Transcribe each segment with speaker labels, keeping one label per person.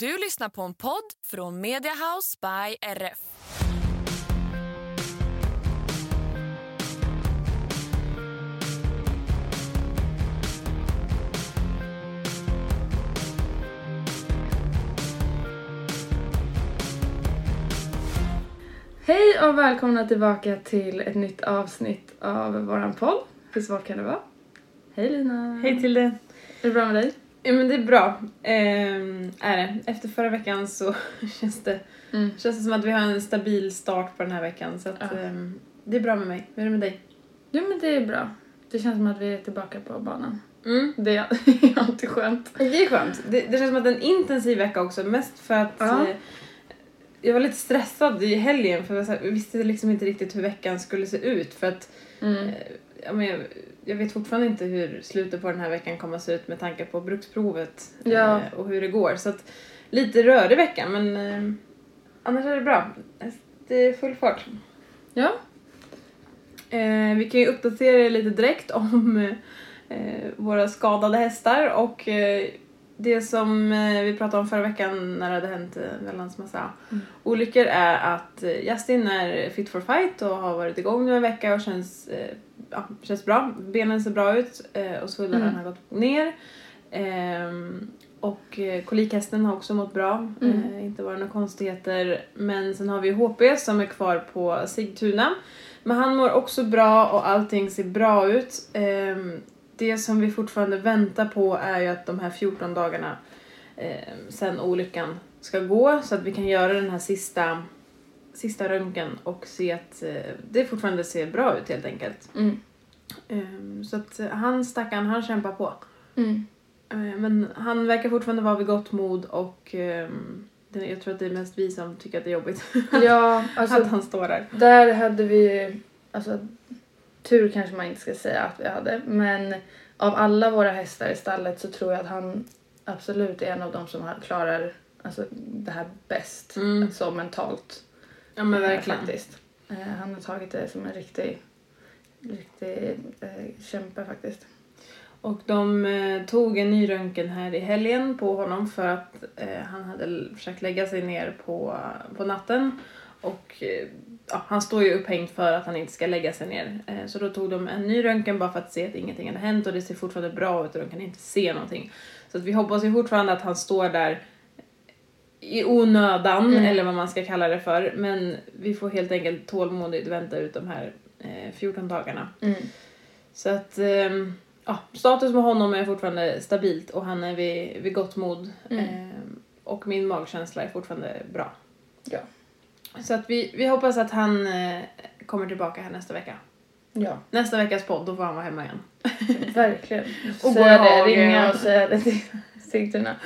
Speaker 1: Du lyssnar på en podd från Media House by RF.
Speaker 2: Hej och välkomna tillbaka till ett nytt avsnitt av våran podd. Hur svårt kan det vara? Hej Lina!
Speaker 3: Hej till det.
Speaker 2: Är det bra med dig?
Speaker 3: Ja men det är bra. Ehm, är det. Efter förra veckan så känns det,
Speaker 2: Mm.
Speaker 3: känns det som att vi har en stabil start på den här veckan så att
Speaker 2: Ja.
Speaker 3: ehm, det är bra med mig. Hur är det med dig?
Speaker 2: Jo men det är bra. Det känns som att vi är tillbaka på banan.
Speaker 3: Mm.
Speaker 2: Det är alltid skönt.
Speaker 3: Det är skönt. Det, det känns som att det är en intensiv vecka också mest för att
Speaker 2: Ja.
Speaker 3: eh, jag var lite stressad i helgen för jag, här, jag visste liksom inte riktigt hur veckan skulle se ut för att
Speaker 2: Mm.
Speaker 3: eh, ja, men jag, jag vet fortfarande inte hur slutet på den här veckan kommer att se ut med tanke på bruksprovet
Speaker 2: Ja.
Speaker 3: eh, och hur det går. Så att lite rörig vecka men eh, annars är det bra. Det är full fart.
Speaker 2: Ja.
Speaker 3: Eh, vi kan ju uppdatera er lite direkt om eh, våra skadade hästar och eh, det som eh, vi pratade om förra veckan när det hade hänt en väldans massa
Speaker 2: Mm.
Speaker 3: olyckor är att eh, Justin är fit for fight och har varit igång nu en vecka och känns, eh, ja, känns bra. Benen ser bra ut eh, och svullnaden
Speaker 2: Mm.
Speaker 3: har gått ner. Ehm, och eh, kolikhästen har också mått bra,
Speaker 2: Mm.
Speaker 3: eh, inte varit några konstigheter. Men sen har vi HP som är kvar på Sigtuna. Men han mår också bra och allting ser bra ut. Ehm, det som vi fortfarande väntar på är ju att de här 14 dagarna ehm, sen olyckan ska gå så att vi kan göra den här sista, sista röntgen och se att eh, det fortfarande ser bra ut helt enkelt.
Speaker 2: Mm.
Speaker 3: Ehm, så att eh, han stackaren, han kämpar på.
Speaker 2: Mm.
Speaker 3: Eh, Men han verkar fortfarande vara vid gott mod och ehm, jag tror att det är mest vi som tycker att det är jobbigt
Speaker 2: Ja, alltså
Speaker 3: att han står där.
Speaker 2: där hade vi alltså tur kanske man inte ska säga att vi hade men av alla våra hästar i stallet så tror jag att han absolut är en av dem som klarar alltså, det här bäst
Speaker 3: Mm.
Speaker 2: så mentalt.
Speaker 3: Ja men
Speaker 2: eh,
Speaker 3: verkligen.
Speaker 2: Faktiskt. Eh, han har tagit det som en riktig, riktig eh, kämpe faktiskt.
Speaker 3: Och de eh, tog en ny röntgen här i helgen på honom för att eh, han hade försökt lägga sig ner på, på natten. Och eh, ja, han står ju upphängd för att han inte ska lägga sig ner. Eh, så då tog de en ny röntgen bara för att se att ingenting hade hänt och det ser fortfarande bra ut och de kan inte se någonting. Så att vi hoppas ju fortfarande att han står där i onödan
Speaker 2: Mm.
Speaker 3: eller vad man ska kalla det för. Men vi får helt enkelt tålmodigt vänta ut de här eh, 14 dagarna.
Speaker 2: Mm.
Speaker 3: Så att ehm, ja, status med honom är fortfarande stabilt och han är vid, vid gott mod.
Speaker 2: Mm.
Speaker 3: Ehm, och min magkänsla är fortfarande bra.
Speaker 2: Ja.
Speaker 3: Så att vi, vi hoppas att han eh, kommer tillbaka här nästa vecka.
Speaker 2: Ja,
Speaker 3: Nästa veckas podd, då får han vara hemma igen.
Speaker 2: verkligen.
Speaker 3: Och
Speaker 2: säga det, ringa och säga det till Sigtuna.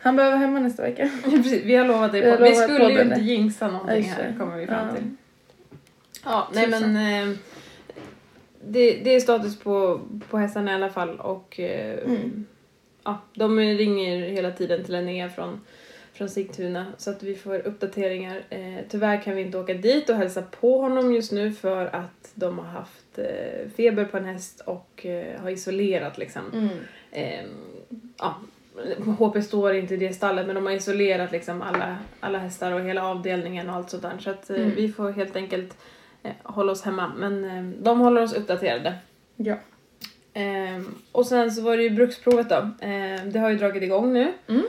Speaker 2: Han behöver hemma nästa vecka.
Speaker 3: Precis, vi har lovat det.
Speaker 2: Vi
Speaker 3: Vi skulle ju inte jinxa någonting här, kommer vi fram
Speaker 2: Ja.
Speaker 3: till. Ja, nej
Speaker 2: Tusan.
Speaker 3: men eh, det, det är status på, på hästarna i alla fall och eh,
Speaker 2: Mm.
Speaker 3: ja, de ringer hela tiden till Linnea från, från Sigtuna så att vi får uppdateringar. Eh, tyvärr kan vi inte åka dit och hälsa på honom just nu för att de har haft eh, feber på en häst och eh, har isolerat liksom.
Speaker 2: Mm.
Speaker 3: Eh, ja, HP står inte i det stallet men de har isolerat liksom alla, alla hästar och hela avdelningen och allt där. Så att eh,
Speaker 2: Mm.
Speaker 3: vi får helt enkelt eh, hålla oss hemma. Men eh, de håller oss uppdaterade.
Speaker 2: Ja.
Speaker 3: Eh, och sen så var det ju bruksprovet då. Eh, det har ju dragit igång nu.
Speaker 2: Mm.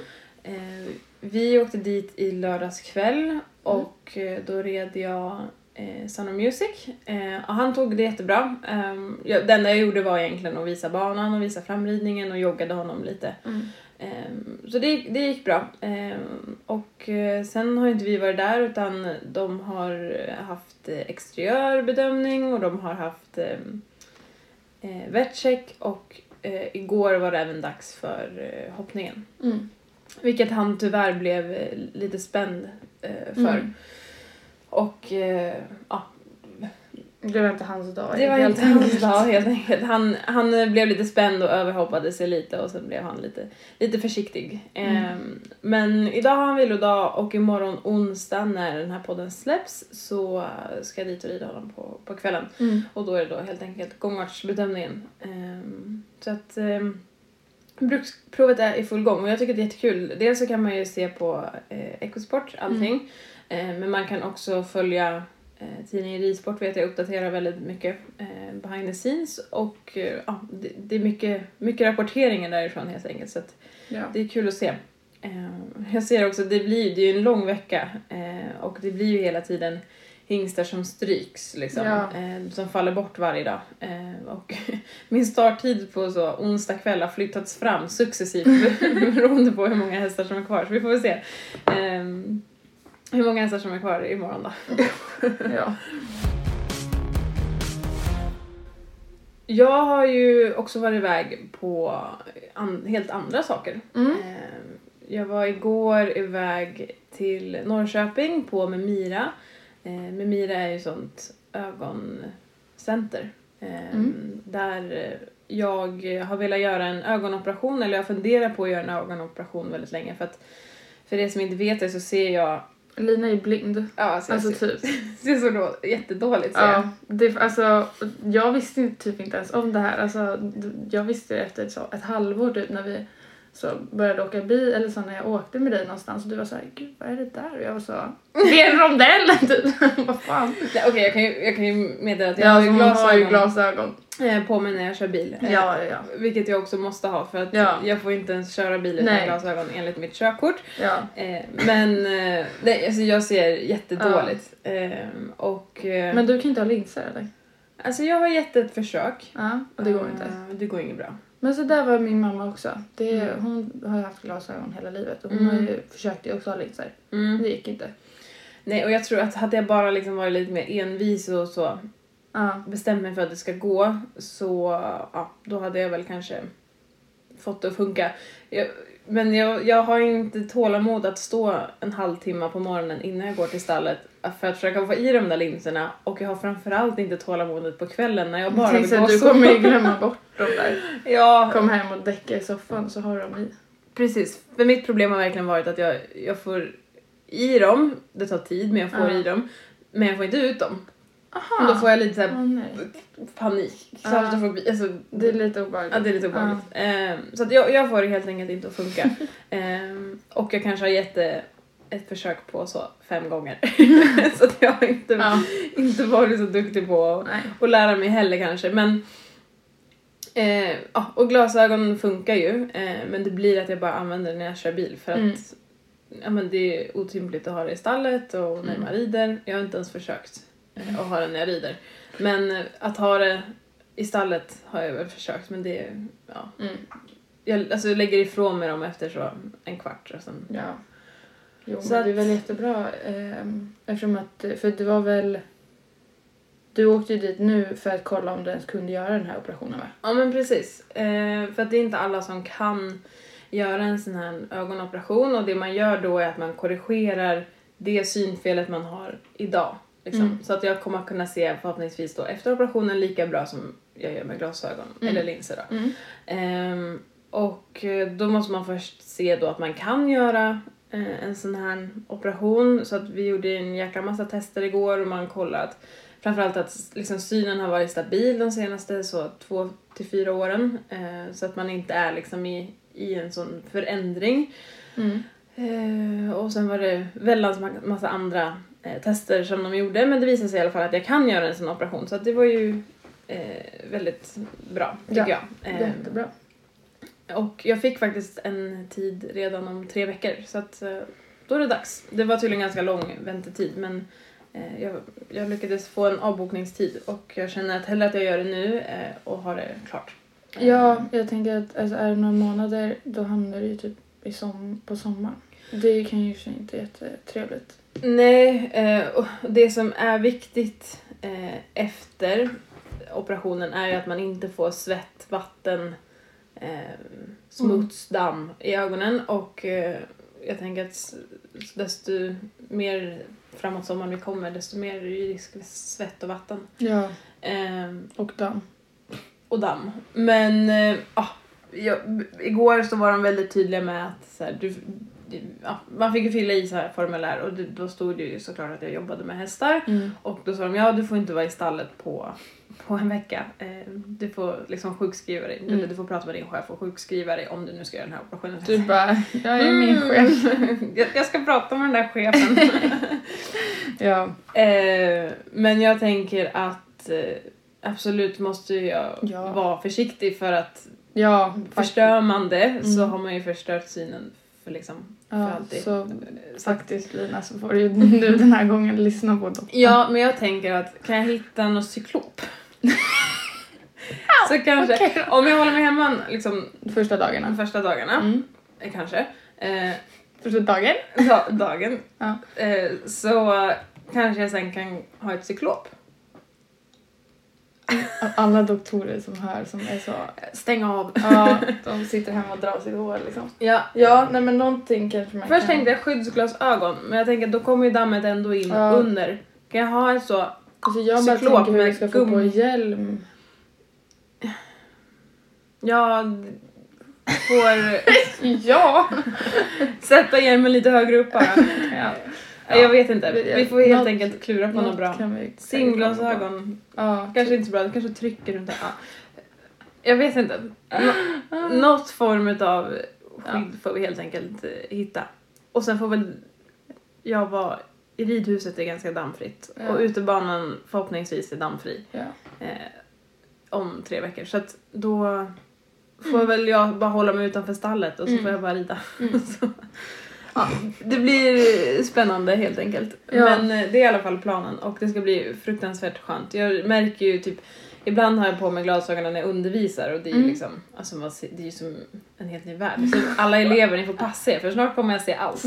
Speaker 3: Eh, vi åkte dit i lördags kväll och eh, då red jag eh, Sound of Music. Eh, och han tog det jättebra. Eh, jag, det enda jag gjorde var egentligen att visa banan och visa framridningen och joggade honom lite.
Speaker 2: Mm.
Speaker 3: Ehm, Så det, det gick bra. Ehm, Och eh, sen har inte vi varit där utan de har haft eh, exteriörbedömning och de har haft ehm, eh, vetcheck och eh, igår var det även dags för eh, hoppningen.
Speaker 2: Mm.
Speaker 3: Vilket han tyvärr blev eh, lite spänd eh, för.
Speaker 2: Mm.
Speaker 3: Och eh, ja,
Speaker 2: Det var inte hans dag.
Speaker 3: det var
Speaker 2: helt
Speaker 3: inte hans dag helt enkelt. Han, han eh, blev lite spänd och överhoppade sig lite och sen blev han lite, lite försiktig.
Speaker 2: Mm.
Speaker 3: Ehm, men idag har han vilodag och imorgon onsdag när den här podden släpps så eh, ska jag dit och rida honom på, på kvällen.
Speaker 2: Mm.
Speaker 3: Och då är det då helt enkelt gångartsbedömningen. Ehm, så att um, bruksprovet är i full gång och jag tycker det är jättekul. Dels så kan man ju se på eh, Ecosport allting. Eh, men man kan också följa eh, tidningen Ridsport vet jag uppdaterar väldigt mycket eh, behind the scenes och eh, ja, det, det är mycket, mycket rapporteringar därifrån helt enkelt så
Speaker 2: Ja.
Speaker 3: det är kul att se. Eh, jag ser också, det blir det är ju en lång vecka eh, och det blir ju hela tiden hingstar som stryks liksom,
Speaker 2: Ja.
Speaker 3: eh, som faller bort varje dag. Eh, och min starttid på så onsdag kväll har flyttats fram successivt beroende på hur många hästar som är kvar, så vi får väl se. Eh, hur många hästar som är kvar imorgon då.
Speaker 2: ja.
Speaker 3: Jag har ju också varit iväg på an- helt andra saker.
Speaker 2: Mm.
Speaker 3: Eh, Jag var igår iväg till Norrköping på Memira. Eh, Memira är ju sånt ögoncenter. Eh,
Speaker 2: Mm.
Speaker 3: Där jag har velat göra en ögonoperation, eller jag funderar på att göra en ögonoperation väldigt länge. För att för er som inte vet det så ser jag...
Speaker 2: Lina är blind.
Speaker 3: Ja, jag
Speaker 2: Alltså
Speaker 3: ser,
Speaker 2: typ.
Speaker 3: ser så då, jättedåligt. ser jag.
Speaker 2: Ja, det, alltså, jag visste typ inte ens om det här. Alltså, jag visste det efter ett, så, ett halvår typ när vi så började åka bil eller så när jag åkte med dig någonstans och du var så här, gud vad är det där? Och jag var så, det är en rondell typ. vad fan?
Speaker 3: Nej, Okej, jag, kan ju, jag kan ju meddela att jag
Speaker 2: Ja,
Speaker 3: har ju
Speaker 2: hon har ju
Speaker 3: glasögon
Speaker 2: glasögon.
Speaker 3: eh, på mig när jag kör bil. Eh,
Speaker 2: Ja, ja, ja.
Speaker 3: Vilket jag också måste ha för att
Speaker 2: Ja.
Speaker 3: jag får inte ens köra bil utan
Speaker 2: Nej.
Speaker 3: glasögon enligt mitt körkort.
Speaker 2: ja.
Speaker 3: Eh, men nej, alltså jag ser jättedåligt. Eh, och,
Speaker 2: Men du kan inte ha linser eller?
Speaker 3: Alltså jag har gett ett försök.
Speaker 2: Ja, och det går inte.
Speaker 3: Det går inget bra.
Speaker 2: Men så där var min mamma också. Det,
Speaker 3: Mm.
Speaker 2: Hon har haft glasögon hela livet och hon
Speaker 3: Mm.
Speaker 2: har ju försökt också ha linser.
Speaker 3: Mm.
Speaker 2: Det gick inte.
Speaker 3: Nej, och jag tror att hade jag bara liksom varit lite mer envis och så
Speaker 2: Ja.
Speaker 3: bestämt mig för att det ska gå så ja, då hade jag väl kanske fått det att funka. Jag, men jag, jag har inte tålamod att stå en halvtimme på morgonen innan jag går till stallet för att försöka få i de där linserna och jag har framförallt inte tålamodet på kvällen när jag bara
Speaker 2: Tänk
Speaker 3: vill
Speaker 2: så
Speaker 3: gå
Speaker 2: du
Speaker 3: så.
Speaker 2: kommer ju glömma bort dem där.
Speaker 3: Ja,
Speaker 2: Kom hem och däcka i soffan så har dem i.
Speaker 3: precis. För mitt problem har verkligen varit att jag, jag får i dem, det tar tid men jag får
Speaker 2: Ja.
Speaker 3: i dem, men jag får inte ut dem.
Speaker 2: Aha.
Speaker 3: Och då får jag lite så här
Speaker 2: Åh, nej.
Speaker 3: panik.
Speaker 2: Ja.
Speaker 3: Klaustrofobi. Alltså,
Speaker 2: Det är lite obehagligt.
Speaker 3: Ja, det är lite obehagligt. Ehm, så att jag, jag får det helt enkelt inte att funka. Ehm, och jag kanske har gett det ett försök på så fem gånger. så att jag har inte,
Speaker 2: Ja.
Speaker 3: inte varit så duktig på att, lära mig heller kanske. Men, eh, ja, och glasögon funkar ju. Eh, men det blir att jag bara använder det när jag kör bil. För att
Speaker 2: Mm.
Speaker 3: ja, men det är otympligt att ha det i stallet och när
Speaker 2: Mm.
Speaker 3: man rider. Jag har inte ens försökt eh, att ha det när jag rider. Men eh, att ha det i stallet har jag väl försökt men det är, ja.
Speaker 2: Mm.
Speaker 3: Jag, alltså, lägger ifrån mig dem efter så en kvart och sen,
Speaker 2: Ja. Jo,
Speaker 3: Så
Speaker 2: men det är
Speaker 3: att-
Speaker 2: väl jättebra eh, eftersom att, för det var väl du åkte ju dit nu för att kolla om du ens kunde göra den här operationen va?
Speaker 3: Ja men precis. Eh, för att det är inte alla som kan göra en sån här ögonoperation och det man gör då är att man korrigerar det synfelet man har idag. Liksom.
Speaker 2: Mm.
Speaker 3: Så att jag kommer att kunna se förhoppningsvis då efter operationen lika bra som jag gör med glasögon
Speaker 2: Mm.
Speaker 3: eller linser då.
Speaker 2: Mm.
Speaker 3: Ehm, och eh, då måste man först se då att man kan göra eh, en sån här operation. Så att vi gjorde en jäkla massa tester igår och man kollade att framförallt att liksom, synen har varit stabil de senaste så två till fyra åren. Eh, så att man inte är liksom i, i en sån förändring.
Speaker 2: Mm.
Speaker 3: Eh, och sen var det väldans ma- massa andra eh, tester som de gjorde men det visade sig i alla fall att jag kan göra en sån operation så att det var ju eh, väldigt bra tycker
Speaker 2: Ja,
Speaker 3: jag. Eh,
Speaker 2: Jättebra.
Speaker 3: Och jag fick faktiskt en tid redan om tre veckor så att eh, då är det dags. Det var tydligen ganska lång väntetid men eh, jag, jag lyckades få en avbokningstid och jag känner att hellre att jag gör det nu eh, och har det klart.
Speaker 2: Ja, jag tänker att alltså, är det några månader då hamnar du ju typ i som, på sommaren. Det kan ju inte jättetrevligt.
Speaker 3: Nej, och det som är viktigt efter operationen är ju att man inte får svett, vatten eh, smuts, damm i ögonen och eh, jag tänker att desto mer framåt sommaren vi kommer desto mer är det risk för svett och vatten.
Speaker 2: Ja,
Speaker 3: Ehm,
Speaker 2: och damm.
Speaker 3: och damm. Men eh, ja, jag, igår så var de väldigt tydliga med att så här, du, ja, man fick ju fylla i så här formulär och då stod det ju såklart att jag jobbade med hästar.
Speaker 2: Mm.
Speaker 3: Och då sa de ja du får inte vara i stallet på, på en vecka. Eh, du får liksom sjukskriva dig,
Speaker 2: Mm.
Speaker 3: eller du får prata med din chef och sjukskriva dig om du nu ska göra den här operationen.
Speaker 2: Du bara, jag är min
Speaker 3: Mm.
Speaker 2: chef.
Speaker 3: jag, jag ska prata med den där chefen.
Speaker 2: Ja,
Speaker 3: eh, men jag tänker att eh, absolut måste jag
Speaker 2: Ja.
Speaker 3: vara försiktig för att
Speaker 2: ja.
Speaker 3: förstör man det så
Speaker 2: Mm.
Speaker 3: har man ju förstört synen för liksom för
Speaker 2: Ja,
Speaker 3: alltid.
Speaker 2: så
Speaker 3: Så
Speaker 2: faktiskt Lina så får du ju nu den här gången lyssna på doktorn.
Speaker 3: Ja, men jag tänker att kan jag hitta något cyklop? så kanske,
Speaker 2: okej
Speaker 3: om jag håller mig hemma liksom
Speaker 2: Första
Speaker 3: de
Speaker 2: dagarna.
Speaker 3: första dagarna,
Speaker 2: Mm.
Speaker 3: eh, kanske, eh,
Speaker 2: Första dagen?
Speaker 3: da, dagen,
Speaker 2: Ja.
Speaker 3: eh, så kanske jag sen kan ha ett cyklop.
Speaker 2: Av Alla doktorer som hör som är så...
Speaker 3: Stänga av.
Speaker 2: Ja, de sitter hemma och drar sitt hår liksom.
Speaker 3: Ja.
Speaker 2: Ja, nej men någonting kanske man
Speaker 3: Först
Speaker 2: kan...
Speaker 3: tänkte jag skyddsglasögon, men jag tänker då kommer ju dammet ändå in
Speaker 2: Ja.
Speaker 3: under. Kan jag ha ett så?
Speaker 2: Alltså jag bara
Speaker 3: cyklop
Speaker 2: tänker hur vi ska få på hjälm.
Speaker 3: Jag får
Speaker 2: Ja!
Speaker 3: sätta hjälmen lite högre upp bara.
Speaker 2: ja.
Speaker 3: Jag vet inte, vi får helt
Speaker 2: Något-
Speaker 3: enkelt klura på något bra. Simglasögon,
Speaker 2: Ja.
Speaker 3: kanske inte så bra, det kanske trycker runt. Ja. Jag vet inte. Nå- något form av skydd får vi helt enkelt eh, hitta. Och sen får väl jag vara ridhuset är ganska dammfritt
Speaker 2: Ja.
Speaker 3: och utebanan förhoppningsvis är dammfri
Speaker 2: Ja.
Speaker 3: eh, om tre veckor. Så att då får väl jag bara hålla mig utanför stallet och så
Speaker 2: Mm.
Speaker 3: får jag bara rida.
Speaker 2: Mm.
Speaker 3: ja, det blir spännande helt enkelt. Men eh, det är i alla fall planen och det ska bli fruktansvärt skönt. Jag märker ju typ Ibland har jag på mig glasögonen när jag undervisar och det är ju
Speaker 2: Mm.
Speaker 3: liksom, alltså man ser, det är ju som en helt ny värld. Så alla elever, ni får passa er för snart kommer jag se allt.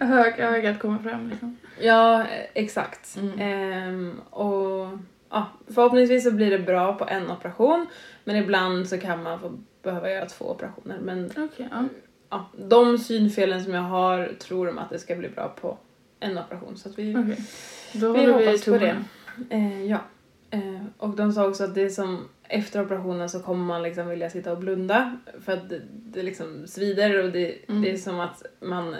Speaker 2: Hög, ögat kommer fram liksom.
Speaker 3: Ja, exakt.
Speaker 2: Mm.
Speaker 3: Ehm, och ja, förhoppningsvis så blir det bra på en operation men ibland så kan man få behöva göra två operationer. Men
Speaker 2: Okej, ja.
Speaker 3: ja, de synfelen som jag har tror de att det ska bli bra på en operation. Så att vi.
Speaker 2: Då
Speaker 3: vi
Speaker 2: håller vi
Speaker 3: hoppas på det. Eh, ja. Eh, och de sa också att det är som efter operationen så kommer man liksom vilja sitta och blunda för att det, det liksom svider och det,
Speaker 2: Mm.
Speaker 3: det är som att man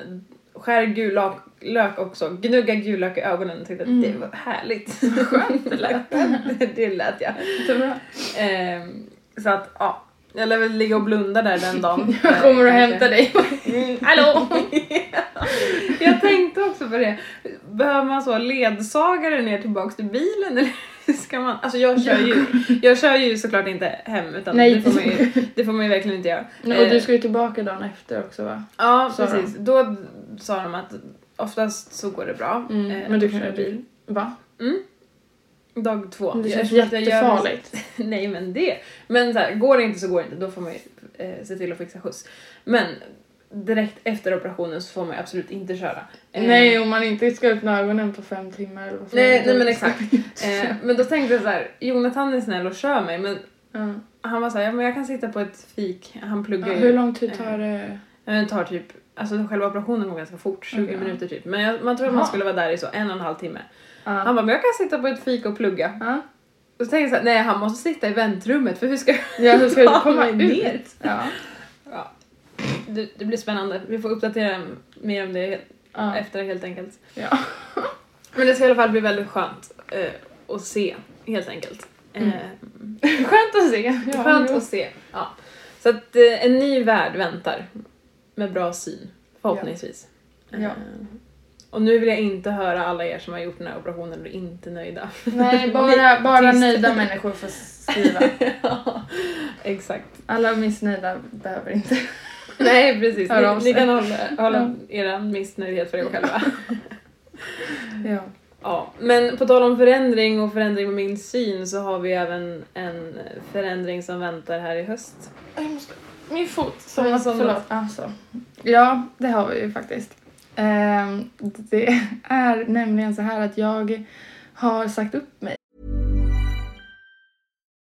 Speaker 3: skär gul lök, lök också, gnuggar gul lök i ögonen och tyckte att
Speaker 2: Mm.
Speaker 3: det var härligt.
Speaker 2: Skönt det lät.
Speaker 3: det, lät ja.
Speaker 2: Jättebra.
Speaker 3: Eh, så att ja, jag lär väl ligga och blunda där den dagen.
Speaker 2: Jag kommer och
Speaker 3: Eh,
Speaker 2: hämtar dig.
Speaker 3: Mm, hallå! jag tänkte också på det. Behöver man så ledsagare ner tillbaks till bilen eller ska man? Alltså jag kör ju, jag kör ju såklart inte hem utan
Speaker 2: Nej.
Speaker 3: Det, får man ju, det får man ju verkligen inte göra.
Speaker 2: Och
Speaker 3: Eh,
Speaker 2: du ska ju tillbaka dagen efter också va?
Speaker 3: Ja
Speaker 2: sa de.
Speaker 3: precis, då sa de att oftast så går det bra.
Speaker 2: Mm.
Speaker 3: eh,
Speaker 2: Men du kan
Speaker 3: köra bil.
Speaker 2: Va?
Speaker 3: Dag två.
Speaker 2: Det känns
Speaker 3: jag gör-
Speaker 2: jättefarligt.
Speaker 3: Nej men det. Men så här, går det inte så går det inte. Då får man ju eh, se till att fixa skjuts. Men direkt efter operationen så får man ju absolut inte köra. Eh,
Speaker 2: Nej, om man inte ska öppna ögonen på fem timmar. Eller vad
Speaker 3: Nej, nej men exakt. Eh, men då tänkte jag så här, Jonathan är snäll och kör mig men
Speaker 2: Ja.
Speaker 3: han var så här, ja men jag kan sitta på ett fik. Han pluggar
Speaker 2: Ja, hur lång tid tar det?
Speaker 3: Eh, Det tar typ, alltså själva operationen går ganska fort, 20
Speaker 2: Okej, ja.
Speaker 3: minuter typ. Men jag, man tror att man skulle vara där i så en och en halv timme.
Speaker 2: Ja.
Speaker 3: Han bara, men jag kan sitta på ett fik och plugga.
Speaker 2: Ja.
Speaker 3: Och så tänkte jag så här, nej han måste sitta i väntrummet för hur ska
Speaker 2: Ja, hur ska du komma
Speaker 3: mig
Speaker 2: ner?
Speaker 3: dit?
Speaker 2: Ja.
Speaker 3: Ja. Det, det blir spännande. Vi får uppdatera mer om det
Speaker 2: Ja.
Speaker 3: efter helt enkelt.
Speaker 2: ja.
Speaker 3: Men det ska i alla fall bli väldigt skönt eh, att se, helt enkelt.
Speaker 2: Mm.
Speaker 3: Eh,
Speaker 2: Skönt att se. Ja,
Speaker 3: skönt att se. Ja. Så att eh, en ny värld väntar. Med bra syn, förhoppningsvis.
Speaker 2: Ja.
Speaker 3: Och nu vill jag inte höra alla er som har gjort den här operationen och är inte nöjda.
Speaker 2: Nej, bara, bara nöjda människor får skriva.
Speaker 3: ja, exakt.
Speaker 2: Alla missnöjda behöver inte.
Speaker 3: Nej, precis. Ni, ni kan hålla, hålla er missnöjdhet för er själva.
Speaker 2: Ja.
Speaker 3: Ja, men på tal om förändring och förändring med min syn så har vi även en förändring som väntar här i höst.
Speaker 2: Min fot. Som,
Speaker 3: som-
Speaker 2: förlåt. Alltså. Ja, det har vi ju faktiskt. Ehm, det är nämligen så här att jag har sagt upp mig.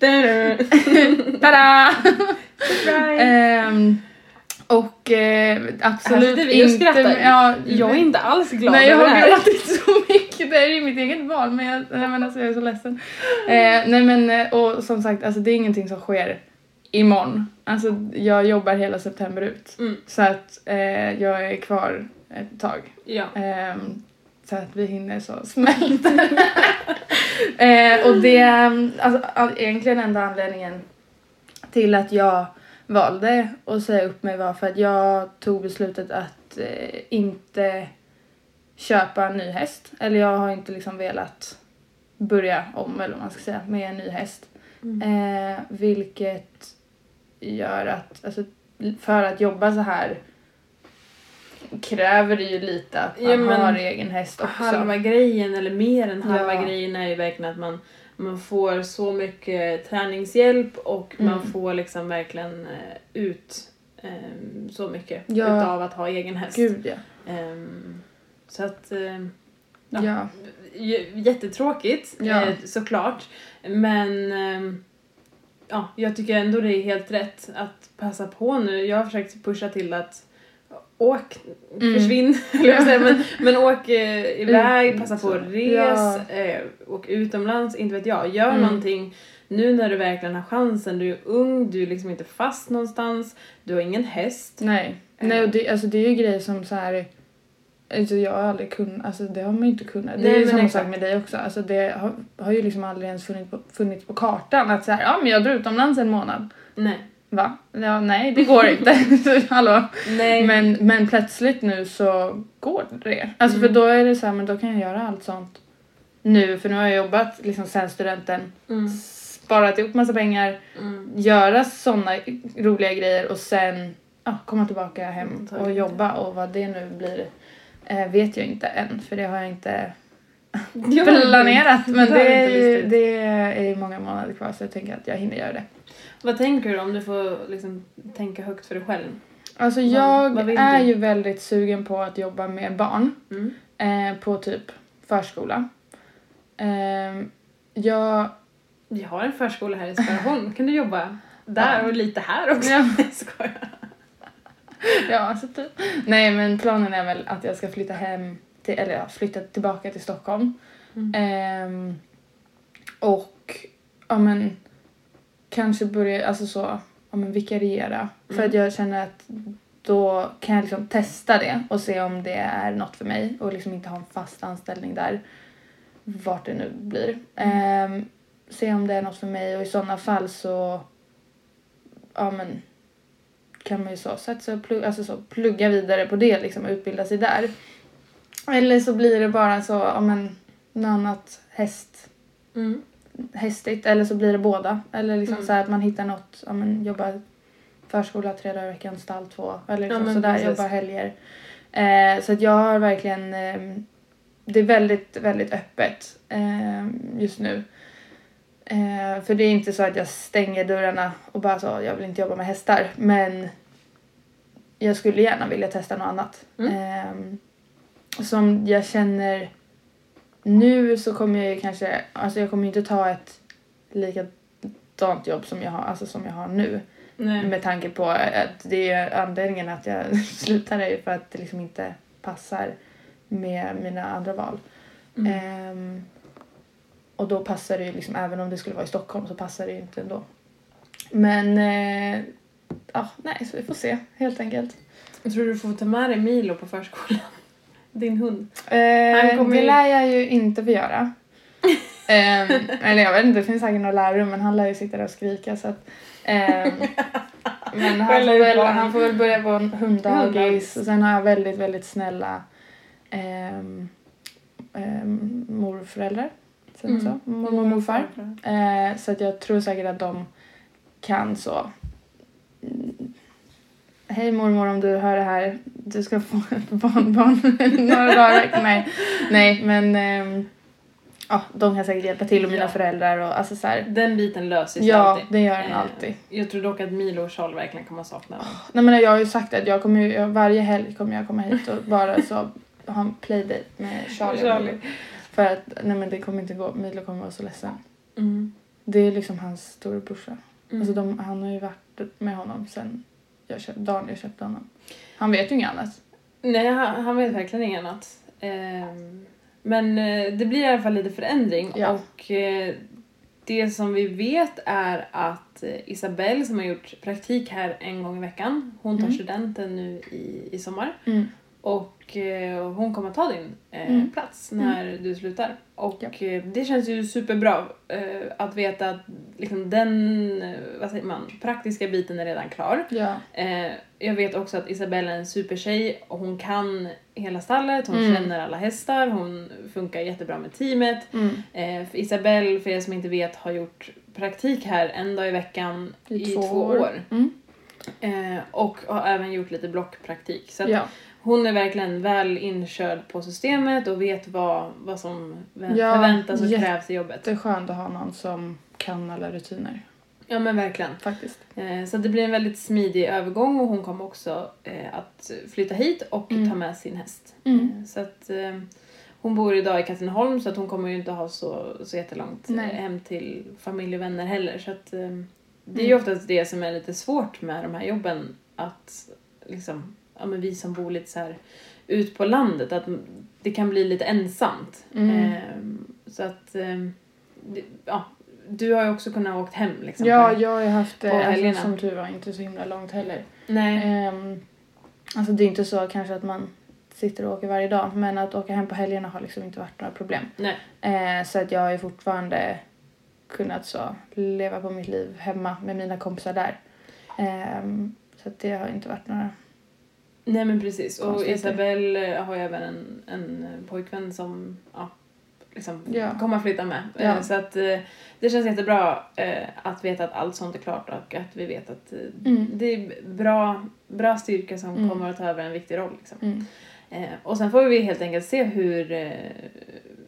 Speaker 2: Tada! Ehm, och eh, absolut
Speaker 3: Här och
Speaker 2: inte...
Speaker 3: skrattar.
Speaker 2: Ja,
Speaker 3: Jag är inte alls glad
Speaker 2: Nej jag har
Speaker 3: här.
Speaker 2: gråtit så mycket, det är ju mitt eget val men jag, nej, men alltså, jag är så ledsen. Eh, nej men eh, och som sagt alltså det är ingenting som sker imorgon. Alltså jag jobbar hela september ut.
Speaker 3: Mm.
Speaker 2: Så att eh, jag är kvar ett tag.
Speaker 3: Ja.
Speaker 2: Så att vi hinner så smälta. eh, och det, alltså all- egentligen enda anledningen till att jag valde att säga upp mig var för att jag tog beslutet att eh, inte köpa en ny häst. Eller jag har inte liksom velat börja om eller vad man ska säga med en ny häst. Eh, vilket gör att, alltså, för att jobba så här kräver det ju lite att man
Speaker 3: Ja, men
Speaker 2: har egen häst också.
Speaker 3: Halva grejen, eller mer än halva
Speaker 2: Ja.
Speaker 3: grejen, är ju verkligen att man, man får så mycket träningshjälp och man
Speaker 2: Mm.
Speaker 3: får liksom verkligen eh, ut ehm, så mycket
Speaker 2: Ja.
Speaker 3: utav att ha egen häst.
Speaker 2: Gud ja.
Speaker 3: Ehm, så att... ehm, Ja. Jättetråkigt
Speaker 2: Ja.
Speaker 3: eh, såklart. Men ja, jag tycker ändå det är helt rätt att passa på nu. Jag har försökt pusha till att åk,
Speaker 2: Mm.
Speaker 3: försvinn, säga, men, men åk eh, iväg,
Speaker 2: Ut,
Speaker 3: passa på att res,
Speaker 2: Ja.
Speaker 3: eh, åk utomlands, inte vet jag. Gör
Speaker 2: Mm.
Speaker 3: någonting nu när du verkligen har chansen. Du är ung, du är liksom inte fast någonstans, du har ingen häst.
Speaker 2: Nej. Nej och det, alltså, det är ju grejer som så här Alltså jag har aldrig kunnat, alltså det har man ju inte kunnat. Det
Speaker 3: Nej,
Speaker 2: är ju samma
Speaker 3: exakt.
Speaker 2: sak med dig också. Alltså det har, har ju liksom aldrig ens funnits på, funnits på kartan att så här, ja men jag drar utomlands en månad.
Speaker 3: Nej.
Speaker 2: Va? Ja, nej det går inte. Hallå?
Speaker 3: Nej.
Speaker 2: Men, men plötsligt nu så går det. Alltså
Speaker 3: Mm.
Speaker 2: för då är det så här, men då kan jag göra allt sånt nu. För nu har jag jobbat liksom sen studenten,
Speaker 3: Mm.
Speaker 2: sparat ihop massa pengar,
Speaker 3: Mm.
Speaker 2: göra såna roliga grejer och sen ja, komma tillbaka hem
Speaker 3: Ta
Speaker 2: och jobba och vad det nu blir eh, vet jag inte än för det har jag inte
Speaker 3: Inte-
Speaker 2: planerat men
Speaker 3: det
Speaker 2: är, ju, det är många månader kvar så jag tänker att jag hinner göra det.
Speaker 3: Vad tänker du om du får liksom tänka högt för dig själv?
Speaker 2: Alltså
Speaker 3: Vad-
Speaker 2: jag
Speaker 3: vad vill
Speaker 2: är
Speaker 3: du?
Speaker 2: ju väldigt sugen på att jobba med barn
Speaker 3: Mm.
Speaker 2: eh, på typ förskola. Eh, jag...
Speaker 3: Vi har en förskola här i Skaraholm. Kan du jobba där
Speaker 2: Ja.
Speaker 3: och lite här också?
Speaker 2: Ja.
Speaker 3: Jag skojar.
Speaker 2: Ja, alltså typ. Nej men planen är väl att jag ska flytta hem till, eller ja, flytta tillbaka till Stockholm.
Speaker 3: Mm.
Speaker 2: Ehm, och ja men kanske börja, alltså så, ja men vikariera. För
Speaker 3: Mm.
Speaker 2: att jag känner att då kan jag liksom testa det och se om det är något för mig och liksom inte ha en fast anställning där. Vart det nu blir. Ehm, se om det är något för mig och i sådana fall så ja men kan man ju så och plugga, alltså så, plugga vidare på det liksom och utbilda sig där. Eller så blir det bara så, ja men något annat häst,
Speaker 3: Mm.
Speaker 2: hästigt eller så blir det båda. Eller liksom
Speaker 3: Mm.
Speaker 2: så här att man hittar något, ja men jobbar förskola tre dagar i veckan, stall två eller
Speaker 3: Ja,
Speaker 2: liksom
Speaker 3: men
Speaker 2: sådär,
Speaker 3: precis.
Speaker 2: jobbar helger. Eh, så att jag har verkligen, eh, det är väldigt, väldigt öppet eh, just nu. Eh, för det är inte så att jag stänger dörrarna och bara så, jag vill inte jobba med hästar. Men jag skulle gärna vilja testa något annat.
Speaker 3: Mm.
Speaker 2: Som jag känner nu så kommer jag ju kanske, alltså jag kommer inte ta ett likadant jobb som jag har, alltså som jag har nu.
Speaker 3: Nej.
Speaker 2: Med tanke på att det är anledningen att jag slutar är ju för att det liksom inte passar med mina andra val.
Speaker 3: Mm.
Speaker 2: Ehm, och då passar det ju liksom, även om det skulle vara i Stockholm så passar det ju inte ändå. Men eh, ja, nej, så vi får se helt enkelt.
Speaker 3: Jag tror du får ta med dig Milo på förskolan. Din hund.
Speaker 2: Eh, det
Speaker 3: ju-
Speaker 2: lär jag ju inte få göra. Ehm, eller jag vet inte, det finns säkert några lärare men han lär ju sitta där och skrika så att ehm, Men han får, väl, han får väl börja på en hunddagis och sen har jag väldigt, väldigt snälla ehm, ehm, morföräldrar. Sen
Speaker 3: Mm.
Speaker 2: så, mormor och morfar. Eh, så att jag tror säkert att de kan så. Hej mormor om du hör det här. Du ska få ett barnbarn några dagar. Nej, nej men ja, de kan säkert hjälpa till och mina
Speaker 3: Ja.
Speaker 2: föräldrar och alltså så här.
Speaker 3: Den biten löser sig
Speaker 2: Ja,
Speaker 3: alltid.
Speaker 2: det gör den
Speaker 3: Eh,
Speaker 2: alltid.
Speaker 3: Jag tror dock att Milo och Charles verkligen kommer sakna den.
Speaker 2: Nej men jag har ju sagt att jag kommer ju, varje helg kommer jag komma hit och bara så ha en playdate med Charlie.
Speaker 3: Charlie.
Speaker 2: För att nej men det kommer inte gå, Milo kommer vara så ledsen.
Speaker 3: Mm.
Speaker 2: Det är liksom hans storebrorsa.
Speaker 3: Mm.
Speaker 2: Alltså de, han har ju varit med honom sen jag köpt, jag köpte honom. Han vet ju inget annat.
Speaker 3: Nej, han, han vet verkligen inget annat. Ehm, men eh, det blir i alla fall lite förändring
Speaker 2: Ja.
Speaker 3: och eh, det som vi vet är att eh, Isabelle som har gjort praktik här en gång i veckan, hon tar
Speaker 2: Mm.
Speaker 3: studenten nu i, i sommar
Speaker 2: Mm.
Speaker 3: Och eh, hon kommer ta din eh,
Speaker 2: Mm.
Speaker 3: plats när du slutar. Och
Speaker 2: Ja.
Speaker 3: eh, det känns ju superbra eh, att veta att liksom, den eh, vad säger man, praktiska biten är redan klar.
Speaker 2: Ja.
Speaker 3: Jag vet också att Isabella är en supertjej och hon kan hela stallet, hon
Speaker 2: Mm.
Speaker 3: känner alla hästar, hon funkar jättebra med teamet.
Speaker 2: Mm.
Speaker 3: För Isabelle, för er som inte vet, har gjort praktik här en dag i veckan i,
Speaker 2: I
Speaker 3: två,
Speaker 2: två
Speaker 3: år.
Speaker 2: år. Mm.
Speaker 3: Och har även gjort lite blockpraktik. Så att
Speaker 2: Ja.
Speaker 3: Hon är verkligen väl inkörd på systemet och vet vad, vad som
Speaker 2: Ja,
Speaker 3: förväntas och krävs i jobbet.
Speaker 2: Det är skönt att ha någon som kan alla rutiner.
Speaker 3: Ja men verkligen.
Speaker 2: Faktiskt.
Speaker 3: Eh, Så det blir en väldigt smidig övergång och hon kommer också eh, att flytta hit och
Speaker 2: Mm.
Speaker 3: ta med sin häst.
Speaker 2: Mm.
Speaker 3: Eh, Så att eh, hon bor idag i Katrineholm så att hon kommer ju inte ha så, så jättelångt eh,
Speaker 2: Nej.
Speaker 3: hem till familj och vänner heller. Så att eh, det är ju
Speaker 2: Mm.
Speaker 3: oftast det som är lite svårt med de här jobben att liksom, ja men vi som bor lite så här ut på landet att det kan bli lite ensamt.
Speaker 2: Mm.
Speaker 3: Eh, Så att eh, ja, du har ju också kunnat åkt hem liksom.
Speaker 2: Ja,
Speaker 3: på-
Speaker 2: jag har ju haft det, alltså, som tur var, inte så himla långt heller.
Speaker 3: Nej.
Speaker 2: Ehm, alltså det är inte så kanske att man sitter och åker varje dag men att åka hem på helgerna har liksom inte varit några problem.
Speaker 3: Nej.
Speaker 2: Eh, så att jag har ju fortfarande kunnat så leva på mitt liv hemma med mina kompisar där. Ehm, så att det har inte varit några...
Speaker 3: Nej men precis. Och. Isabelle har ju även en, en pojkvän som ja, liksom
Speaker 2: Ja.
Speaker 3: kommer att flytta med.
Speaker 2: Ja.
Speaker 3: Eh, Så att eh, det känns jättebra eh, att veta att allt sånt är klart och att vi vet att eh,
Speaker 2: Mm.
Speaker 3: det är bra, bra styrka som
Speaker 2: Mm.
Speaker 3: kommer att ta över en viktig roll. Liksom.
Speaker 2: Mm.
Speaker 3: Eh, och sen får vi helt enkelt se hur, eh,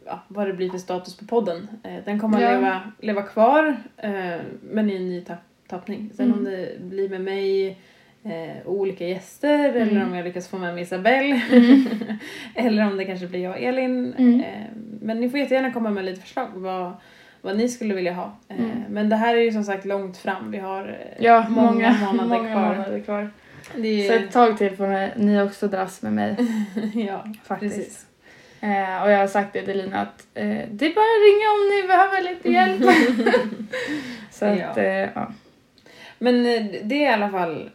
Speaker 3: ja, vad det blir för status på podden. Eh, den kommer att leva, leva kvar eh, men i en ny tapp, tappning. Sen
Speaker 2: Mm.
Speaker 3: om det blir med mig eh, olika gäster eller
Speaker 2: Mm.
Speaker 3: om jag lyckas få med mig Isabelle eller om det kanske blir jag och Elin.
Speaker 2: Mm.
Speaker 3: Eh, men ni får jättegärna komma med lite förslag vad, vad ni skulle vilja ha. Eh,
Speaker 2: Mm.
Speaker 3: Men det här är ju som sagt långt fram. Vi har eh,
Speaker 2: Ja,
Speaker 3: många, månader
Speaker 2: många
Speaker 3: kvar.
Speaker 2: månader kvar.
Speaker 3: Det
Speaker 2: Så
Speaker 3: är,
Speaker 2: ett tag till får ni- ni också dras med mig
Speaker 3: ja,
Speaker 2: faktiskt.
Speaker 3: precis.
Speaker 2: Eh, och jag har sagt det till Lina att eh, det är bara att ringa om ni behöver lite hjälp. så att,
Speaker 3: Ja.
Speaker 2: eh, ja.
Speaker 3: Men eh, det är i alla fall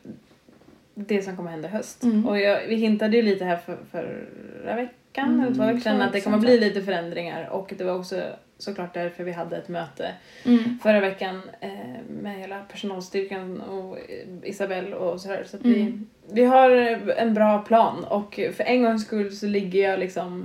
Speaker 3: det som kommer hända i höst.
Speaker 2: Mm.
Speaker 3: Och jag, vi hintade ju lite här för, förra veckan,
Speaker 2: Mm,
Speaker 3: eller två veckor sedan, att det kommer bli lite förändringar. Och det var också såklart därför vi hade ett möte
Speaker 2: Mm.
Speaker 3: förra veckan eh, med hela personalstyrkan och eh, Isabelle och sådär. Så att vi,
Speaker 2: Mm.
Speaker 3: vi har en bra plan och för en gångs skull så ligger jag liksom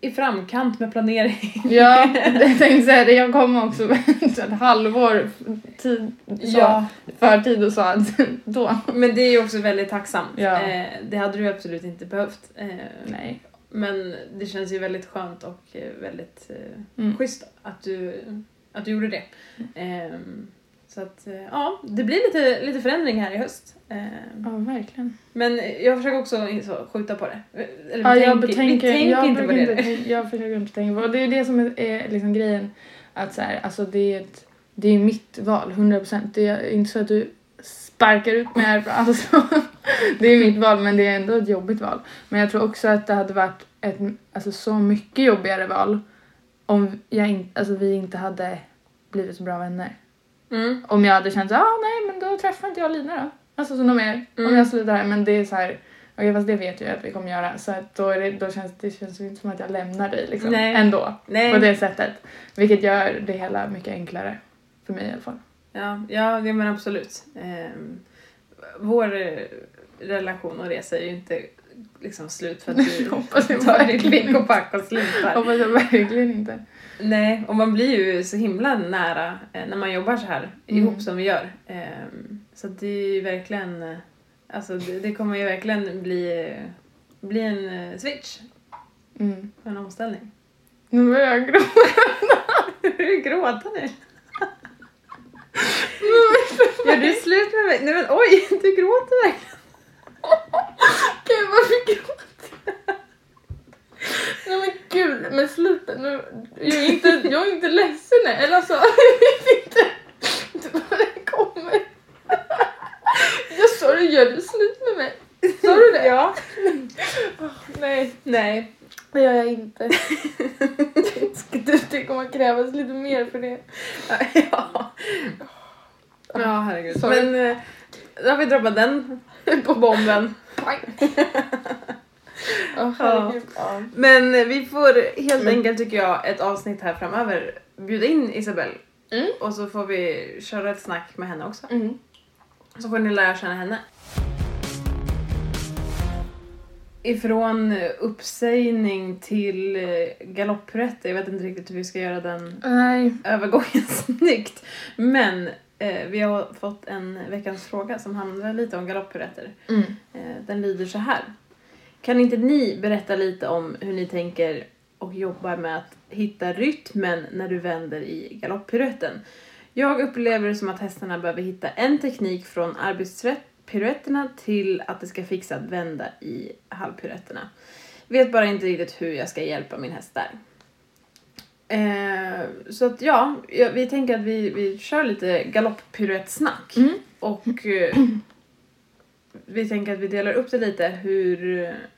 Speaker 3: i framkant med planering.
Speaker 2: Ja, jag tänkte säga det. Jag kom också ett halvår tid, så, förtid och sa att då.
Speaker 3: Men det är ju också väldigt tacksamt.
Speaker 2: Ja.
Speaker 3: Eh, det hade du absolut inte behövt. Eh,
Speaker 2: Nej.
Speaker 3: Men det känns ju väldigt skönt och eh, väldigt eh,
Speaker 2: Mm.
Speaker 3: schysst att du, att du gjorde det. Ehm, så att eh, ja, det blir lite, lite förändring här i höst. Ehm,
Speaker 2: Ja, verkligen.
Speaker 3: men jag försöker också så, skjuta på det. Eller
Speaker 2: Ja, jag
Speaker 3: tänker,
Speaker 2: betänker,
Speaker 3: vi tänker
Speaker 2: jag
Speaker 3: inte på det.
Speaker 2: Inte, jag försöker inte tänka på det. Det är det som är, är liksom grejen. Att så här, alltså det är, ett, det är mitt val, 100%. Det är inte så att du sparkar ut mig härifrån. Alltså, det är mitt val men det är ändå ett jobbigt val. Men jag tror också att det hade varit ett alltså, så mycket jobbigare val om jag in, alltså, vi inte hade blivit så bra vänner.
Speaker 3: Mm.
Speaker 2: Om jag hade känt så ah, nej men då träffar inte jag Lina då. Alltså de är. Om
Speaker 3: Mm.
Speaker 2: jag slutar här. Men det är så här, okej fast det vet jag att vi kommer göra. Så att då, är det, då känns det känns inte som att jag lämnar dig liksom.
Speaker 3: Nej.
Speaker 2: Ändå.
Speaker 3: Nej.
Speaker 2: På det sättet. Vilket gör det hela mycket enklare. För mig i alla fall.
Speaker 3: Ja, ja det men absolut. Ehm, vår eh, relation och resa är ju inte liksom slut för att du
Speaker 2: Hoppas jag
Speaker 3: tar ditt pick och pack och slutar.
Speaker 2: Hoppas jag verkligen inte.
Speaker 3: Nej, och man blir ju så himla nära eh, när man jobbar så här
Speaker 2: Mm.
Speaker 3: ihop som vi gör. Ehm, så det är ju verkligen, eh, alltså det, kommer ju verkligen bli, bli en eh, switch,
Speaker 2: Mm.
Speaker 3: en omställning.
Speaker 2: Nu börjar jag gråta.
Speaker 3: Du gråta nu? Gör du slut med mig? Nej men oj, du gråter verkligen.
Speaker 2: Gud varför gråter jag? Nej men gud, men sluta nu. Jag är inte, jag är inte ledsen eller alltså jag vet inte. inte vad det kommer. Jag sa det, gör du slut med mig? Sa du det?
Speaker 3: Ja.
Speaker 2: Nej,
Speaker 3: Nej.
Speaker 2: det gör jag inte. Det det kommer krävas lite mer för det.
Speaker 3: ja. Ja, herregud.
Speaker 2: Sorry.
Speaker 3: Men eh, då har vi droppat den på bomben.
Speaker 2: Herregud. Ja.
Speaker 3: Men eh, vi får helt enkelt, tycker jag, ett avsnitt här framöver bjuda in Isabelle.
Speaker 2: Mm.
Speaker 3: Och så får vi köra ett snack med henne också.
Speaker 2: Mm.
Speaker 3: Så får ni lära känna henne. Ifrån eh, uppsägning till eh, galopprätt. Jag vet inte riktigt hur vi ska göra den
Speaker 2: Nej.
Speaker 3: övergången snyggt. Men eh, vi har fått en veckans fråga som handlar lite om galopprätter.
Speaker 2: Mm.
Speaker 3: Eh, den lyder så här. Kan inte ni berätta lite om hur ni tänker och jobbar med att hitta rytmen när du vänder i galopppiruetten? Jag upplever det som att hästarna behöver hitta en teknik från arbetspiruetterna till att det ska fixa att vända i halvpiruetterna. Vet bara inte riktigt hur jag ska hjälpa min häst där. Eh, så att ja, vi tänker att vi, vi kör lite galopppiruettsnack.
Speaker 2: Mm.
Speaker 3: Och eh, vi tänker att vi delar upp det lite hur,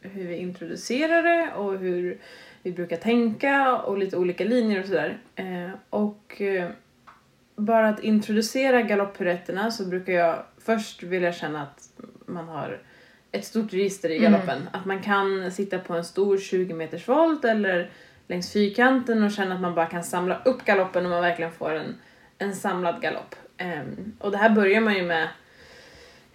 Speaker 3: hur vi introducerar det och hur vi brukar tänka och lite olika linjer och sådär. Eh, och eh, bara att introducera galopppiruetterna så brukar jag först vilja känna att man har ett stort register i galoppen. Att man kan sitta på en stor 20 meters volt eller längs fyrkanten och känna att man bara kan samla upp galoppen och man verkligen får en, en samlad galopp. Ehm, och det här börjar man ju med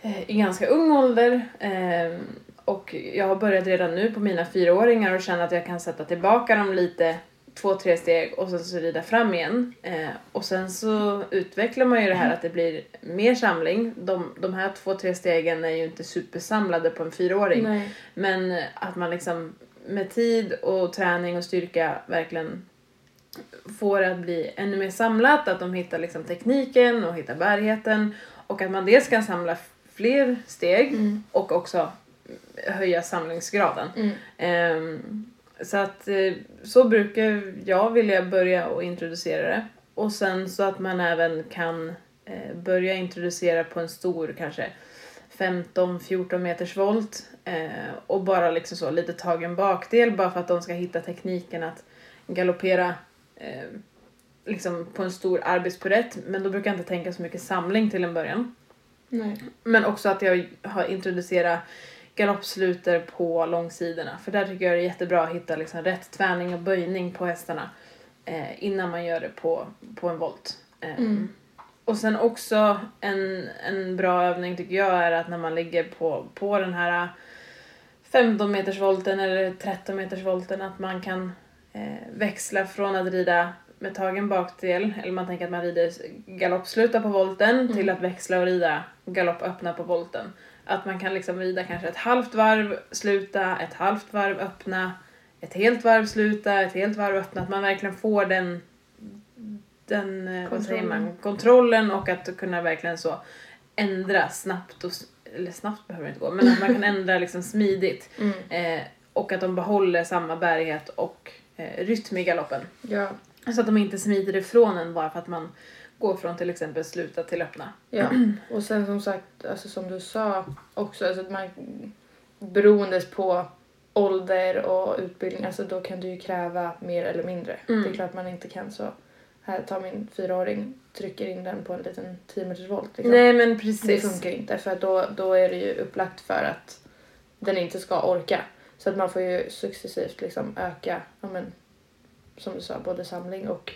Speaker 3: eh, i ganska ung ålder. Ehm, och jag har börjat redan nu på mina fyraåringar och känna att jag kan sätta tillbaka dem lite två, tre steg och sen så rida fram igen. Eh, och sen så utvecklar man ju det här att det blir mer samling. De, de här två, tre stegen är ju inte supersamlade på en fyraåring.
Speaker 2: Nej.
Speaker 3: Men att man liksom med tid och träning och styrka verkligen får det att bli ännu mer samlat, att de hittar liksom tekniken och hittar bärigheten och att man dels kan samla fler steg och också höja samlingsgraden.
Speaker 2: Mm.
Speaker 3: Ehm, så att eh, så brukar jag vilja börja och introducera det. Och sen så att man även kan eh, börja introducera på en stor kanske 15-14 meters volt eh, och bara liksom så lite tagen bakdel bara för att de ska hitta tekniken att galoppera eh, liksom på en stor arbetspurett men då brukar jag inte tänka så mycket samling till en början.
Speaker 2: Nej.
Speaker 3: Men också att jag har introducerat galoppsluter på långsidorna. För där tycker jag det är jättebra att hitta liksom rätt tvärning och böjning på hästarna eh, innan man gör det på, på en volt. Eh, Och sen också en, en bra övning tycker jag är att när man ligger på, på den här 15 meters volten eller 13 meters volten att man kan eh, växla från att rida med tagen bakdel, eller man tänker att man rider galoppsluta på volten till att växla och rida galoppöppna på volten. Att man kan liksom rida kanske ett halvt varv, sluta, ett halvt varv, öppna, ett helt varv, sluta, ett helt varv, öppna. Att man verkligen får den, den eh, vad säger man, kontrollen och att kunna verkligen så ändra snabbt och, eller snabbt behöver det inte gå, men att man kan ändra liksom smidigt. Eh, och att de behåller samma bärighet och eh, rytm i galoppen.
Speaker 2: Ja.
Speaker 3: Så att de inte smiter ifrån en bara för att man går från till exempel sluta till öppna.
Speaker 2: Ja, och sen som sagt, alltså som du sa också, alltså att man beroendes på ålder och utbildning, alltså då kan du ju kräva mer eller mindre.
Speaker 3: Mm.
Speaker 2: Det är klart man inte kan så, här tar min fyraåring, trycker in den på en liten 10 meters volt. Liksom.
Speaker 3: Nej men
Speaker 2: det
Speaker 3: precis.
Speaker 2: funkar inte för då, då är det ju upplagt för att den inte ska orka. Så att man får ju successivt liksom öka, ja men, som du sa, både samling och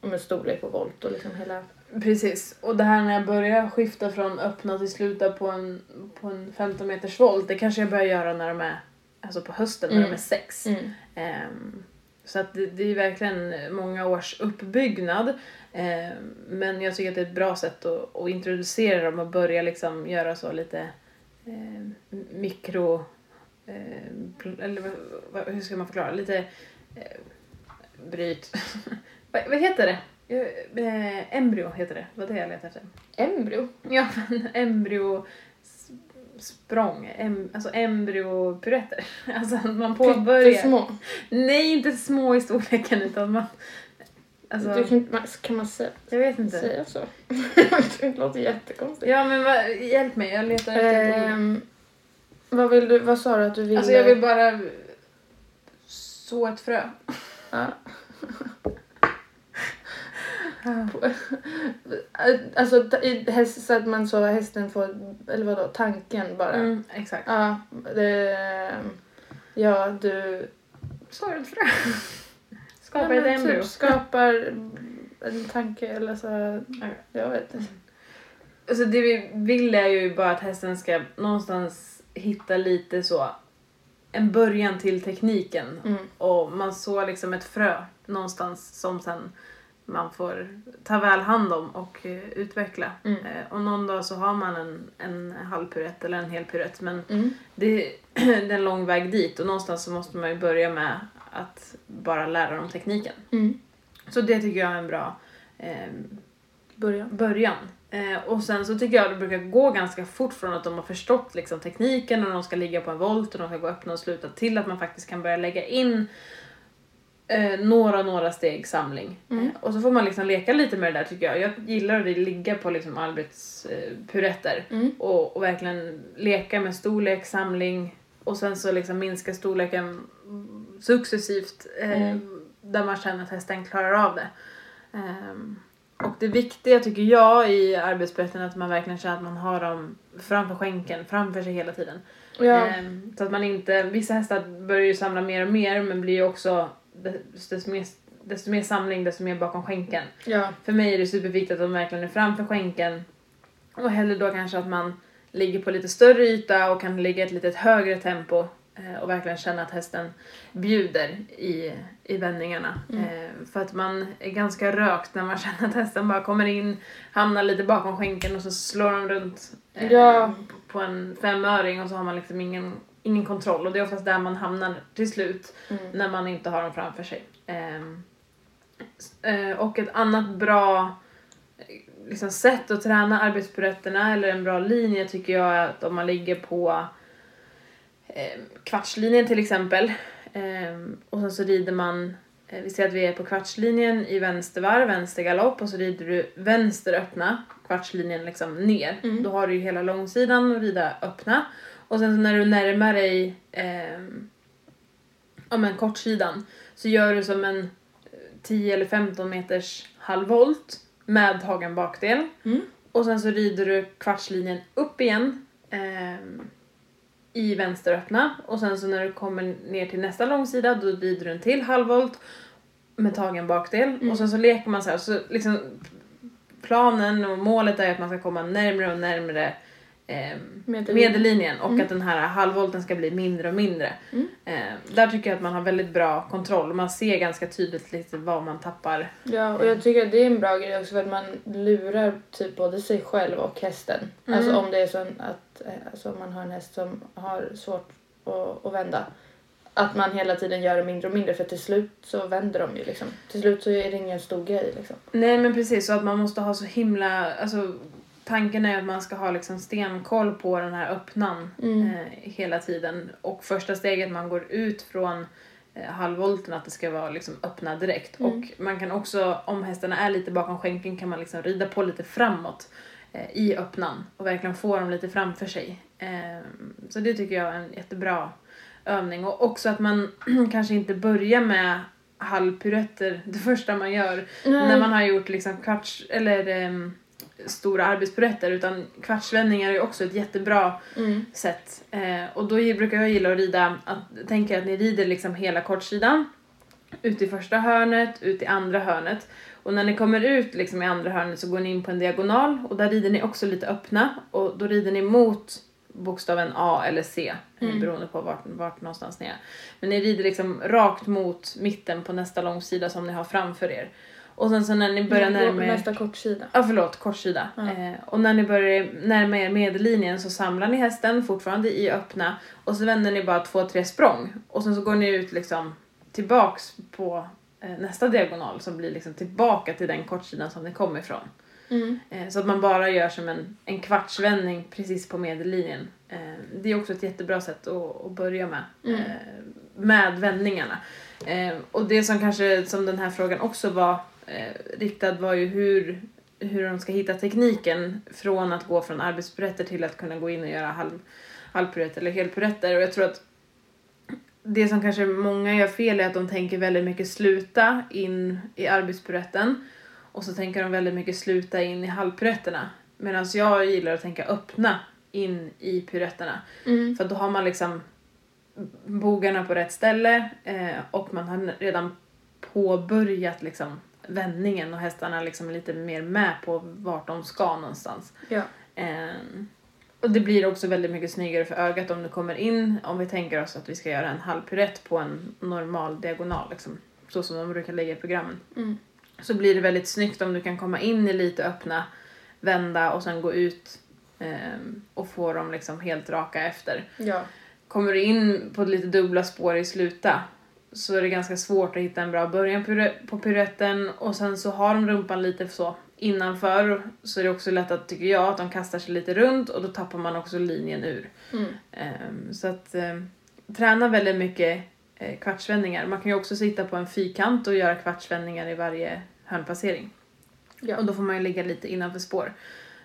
Speaker 2: ja, men, storlek på volt och liksom hela...
Speaker 3: Precis. Och det här när jag börjar skifta från öppna till sluta på en, på en 15 meters volt, det kanske jag börjar göra när de är, alltså på hösten när
Speaker 2: Mm.
Speaker 3: de är sex.
Speaker 2: Mm.
Speaker 3: Ehm, så att det, det är verkligen många års uppbyggnad. Ehm, men jag tycker att det är ett bra sätt att, att introducera dem och börja liksom göra så lite ehm, mikro... pl- eller vad, hur ska man förklara? Lite eh, bryt... vad, vad heter det? Eh, embryo heter det. Vad det jag letar efter.
Speaker 2: Embryo?
Speaker 3: Ja, men embryo språng, em, alltså embryopuretter. Alltså man påbörjar...
Speaker 2: små.
Speaker 3: Nej, inte små i storleken utan man... Alltså,
Speaker 2: Du kan, man- kan man säga,
Speaker 3: jag vet inte.
Speaker 2: säga så? det låter jättekonstigt.
Speaker 3: Ja men va, hjälp mig, jag letar efter.
Speaker 2: Ehm, vad vill du, vad sa du att du ville?
Speaker 3: Alltså jag vill bara så ett frö.
Speaker 2: Ja. alltså ta- i häst, så att man så hästen får, eller vadå, tanken bara.
Speaker 3: Mm, exakt.
Speaker 2: Ja, det, ja du
Speaker 3: Så ett frö. Skapar
Speaker 2: ja,
Speaker 3: ett embryo.
Speaker 2: Typ skapar en tanke eller så, jag vet inte.
Speaker 3: Alltså det vi vill är ju bara att hästen ska någonstans hitta lite så en början till tekniken
Speaker 2: Mm.
Speaker 3: och man sår liksom ett frö någonstans som sen man får ta väl hand om och eh, utveckla.
Speaker 2: Mm.
Speaker 3: Eh, och någon dag så har man en, en halv purett eller en hel purett men
Speaker 2: Mm.
Speaker 3: det, det är en lång väg dit och någonstans så måste man ju börja med att bara lära dem tekniken.
Speaker 2: Mm.
Speaker 3: Så det tycker jag är en bra eh,
Speaker 2: Början.
Speaker 3: början. Eh, och sen så tycker jag det brukar gå ganska fort från att de har förstått liksom, tekniken och de ska ligga på en volt och de ska gå öppna och sluta till att man faktiskt kan börja lägga in eh, några, några steg samling.
Speaker 2: Mm.
Speaker 3: Eh, och så får man liksom leka lite med det där tycker jag. Jag gillar att ligga på liksom Alberts eh, puretter
Speaker 2: Mm.
Speaker 3: och, och verkligen leka med storlek, samling och sen så liksom minska storleken successivt eh,
Speaker 2: Mm.
Speaker 3: där man känner att hästen klarar av det. Ehm, och det viktiga tycker jag i arbetsberätten är att man verkligen känner att man har dem framför skänken, framför sig hela tiden.
Speaker 2: Ja.
Speaker 3: Ehm, så att man inte, vissa hästar börjar ju samla mer och mer men blir ju också desto mer, desto mer samling desto mer bakom skänken.
Speaker 2: ja.
Speaker 3: För mig är det superviktigt att de verkligen är framför skänken och hellre då kanske att man ligger på lite större yta och kan ligga i ett lite högre tempo eh, och verkligen känna att hästen bjuder i, i vändningarna. Eh, för att man är ganska rökt när man känner att hästen bara kommer in, hamnar lite bakom skänken och så slår de runt eh,
Speaker 2: Ja.
Speaker 3: på en femöring och så har man liksom ingen, ingen kontroll och det är oftast där man hamnar till slut
Speaker 2: Mm.
Speaker 3: när man inte har dem framför sig. Ehm, eh, och ett annat bra eh, liksom, sätt att träna arbetspuretterna eller en bra linje tycker jag är att om man ligger på eh, kvartslinjen till exempel ehm, och sen så rider man eh, vi ser att vi är på kvartslinjen i vänstervarv, vänstergalopp och så rider du vänster öppna kvartslinjen liksom ner.
Speaker 2: Mm.
Speaker 3: Då har du ju hela långsidan att rida öppna och sen så när du närmar dig ehm, ja men kortsidan så gör du som en eh, 10 eller 15 meters halvvolt med tagen bakdel.
Speaker 2: Mm.
Speaker 3: Och sen så rider du kvartslinjen upp igen ehm, i vänsteröppna och sen så när du kommer ner till nästa långsida då rider du en till halvvolt med tagen bakdel och sen så leker man så här så liksom planen och målet är att man ska komma närmre och närmre ehm,
Speaker 2: Medellinjen.
Speaker 3: medellinjen och att den här halvvolten ska bli mindre och mindre. Eh, där tycker jag att man har väldigt bra kontroll. Man ser ganska tydligt lite vad man tappar.
Speaker 2: Ja, och jag tycker att det är en bra grej också för att man lurar typ både sig själv och hästen.
Speaker 3: Mm.
Speaker 2: Alltså om det är så att eh, alltså man har en häst som har svårt att, att vända. Att man hela tiden gör det mindre och mindre för till slut så vänder de ju liksom. Till slut så är det ingen stor grej liksom.
Speaker 3: Nej men precis, så att man måste ha så himla... Alltså, tanken är att man ska ha liksom stenkoll på den här öppnan
Speaker 2: Mm.
Speaker 3: eh, hela tiden. Och första steget man går ut från eh, halvvolten att det ska vara liksom öppna direkt.
Speaker 2: Mm.
Speaker 3: Och man kan också, om hästarna är lite bakom skänken kan man liksom rida på lite framåt eh, i öppnan och verkligen få dem lite framför sig. Eh, så det tycker jag är en jättebra övning. Och också att man kanske inte börjar med halvpiruetter det första man gör när man har gjort liksom kvarts eller ehm, stora arbetspiruetter utan kvartsvändningar är också ett jättebra
Speaker 2: Mm.
Speaker 3: sätt. Eh, och då brukar jag gilla att rida, att tänka att ni rider liksom hela kortsidan ut i första hörnet, ut i andra hörnet. Och när ni kommer ut liksom i andra hörnet så går ni in på en diagonal och där rider ni också lite öppna och då rider ni mot bokstaven A eller C mm. beroende på vart, vart någonstans ni är. Men ni rider liksom rakt mot mitten på nästa långsida som ni har framför er. Och sen så när ni börjar närma er...
Speaker 2: Nästa kortsida.
Speaker 3: Ja förlåt, kortsida. Eh, och när ni börjar närma er medellinjen så samlar ni hästen fortfarande i öppna och så vänder ni bara två, tre språng. Och sen så går ni ut liksom tillbaks på eh, nästa diagonal som blir liksom tillbaka till den kortsidan som ni kom ifrån.
Speaker 2: Mm.
Speaker 3: Eh, så att man bara gör som en, en kvartsvändning precis på medellinjen. Eh, det är också ett jättebra sätt att, att börja med.
Speaker 2: Mm.
Speaker 3: Eh, med vändningarna. Och det som kanske, som den här frågan också var eh, riktad var ju hur, hur de ska hitta tekniken från att gå från arbetspiruetter till att kunna gå in och göra halv, halvpiruetter eller helpiruetter. Och jag tror att det som kanske många gör fel är att de tänker väldigt mycket sluta in i arbetspiruetten och så tänker de väldigt mycket sluta in i halvpiruetterna. Medan jag gillar att tänka öppna in i piruetterna.
Speaker 2: Mm.
Speaker 3: För då har man liksom bogarna på rätt ställe eh, och man har redan påbörjat liksom vändningen och hästarna liksom är lite mer med på vart de ska någonstans.
Speaker 2: Ja.
Speaker 3: Eh, och det blir också väldigt mycket snyggare för ögat om du kommer in, om vi tänker oss att vi ska göra en halvpiruett på en normal diagonal, liksom, så som de brukar lägga i programmen.
Speaker 2: Mm.
Speaker 3: Så blir det väldigt snyggt om du kan komma in i lite öppna, vända och sen gå ut eh, och få dem liksom helt raka efter.
Speaker 2: Ja.
Speaker 3: Kommer du in på lite dubbla spår i sluta så är det ganska svårt att hitta en bra början på piruetten och sen så har de rumpan lite så innanför så är det också lätt att, tycker jag, att de kastar sig lite runt och då tappar man också linjen ur.
Speaker 2: Mm.
Speaker 3: Ehm, så att ehm, träna väldigt mycket eh, kvartsvändningar. Man kan ju också sitta på en fyrkant och göra kvartsvändningar i varje hörnpassering.
Speaker 2: Ja.
Speaker 3: Och då får man ju ligga lite innanför spår.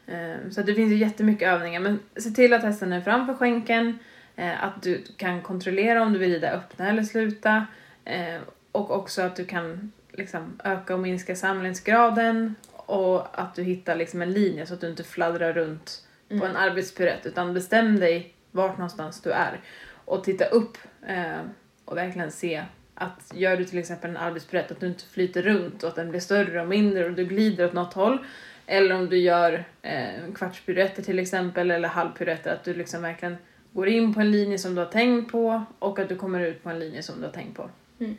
Speaker 3: Ehm, så att det finns ju jättemycket övningar. Men se till att hästen är framför skänken. Eh, Att du kan kontrollera om du vill rida öppna eller sluta. eh, Och också att du kan liksom öka och minska samlingsgraden. Och att du hittar liksom en linje så att du inte fladdrar runt på en arbetspirett. Utan bestäm dig vart någonstans du är. Och titta upp eh, och verkligen se att gör du till exempel en arbetspirett att du inte flyter runt och att den blir större och mindre och du glider åt något håll. Eller om du gör eh, kvartspiruetter till exempel eller halvpiruetter att du liksom verkligen går in på en linje som du har tänkt på och att du kommer ut på en linje som du har tänkt på.
Speaker 2: Mm.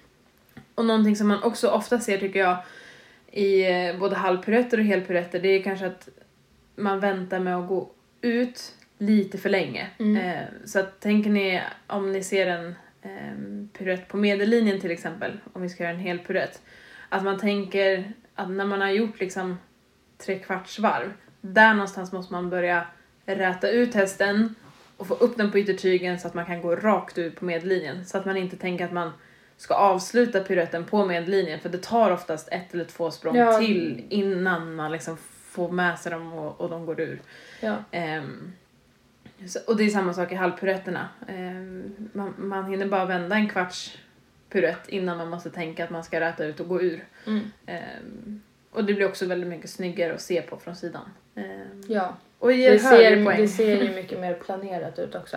Speaker 3: Och någonting som man också ofta ser tycker jag i eh, både halvpiruetter och helpiruetter det är kanske att man väntar med att gå ut lite för länge. Eh, så att tänker ni om ni ser en eh, piruett på medellinjen till exempel, om vi ska göra en hel piruett, att man tänker att när man har gjort liksom tre kvarts varv, där någonstans måste man börja räta ut hästen och få upp den på yttertygen så att man kan gå rakt ut på medellinjen. Så att man inte tänker att man ska avsluta piruetten på medellinjen för det tar oftast ett eller två språng
Speaker 2: Ja.
Speaker 3: till innan man liksom får med sig dem och, och de går ur.
Speaker 2: Ja.
Speaker 3: Ehm, så, och det är samma sak i halvpiruetterna. Ehm, man, man hinner bara vända en kvarts piruett innan man måste tänka att man ska räta ut och gå ur.
Speaker 2: Mm.
Speaker 3: Ehm, och det blir också väldigt mycket snyggare att se på från sidan.
Speaker 2: Ja.
Speaker 3: Och ger
Speaker 2: Det
Speaker 3: högre
Speaker 2: ser,
Speaker 3: poäng.
Speaker 2: det ser ju mycket mer planerat ut också.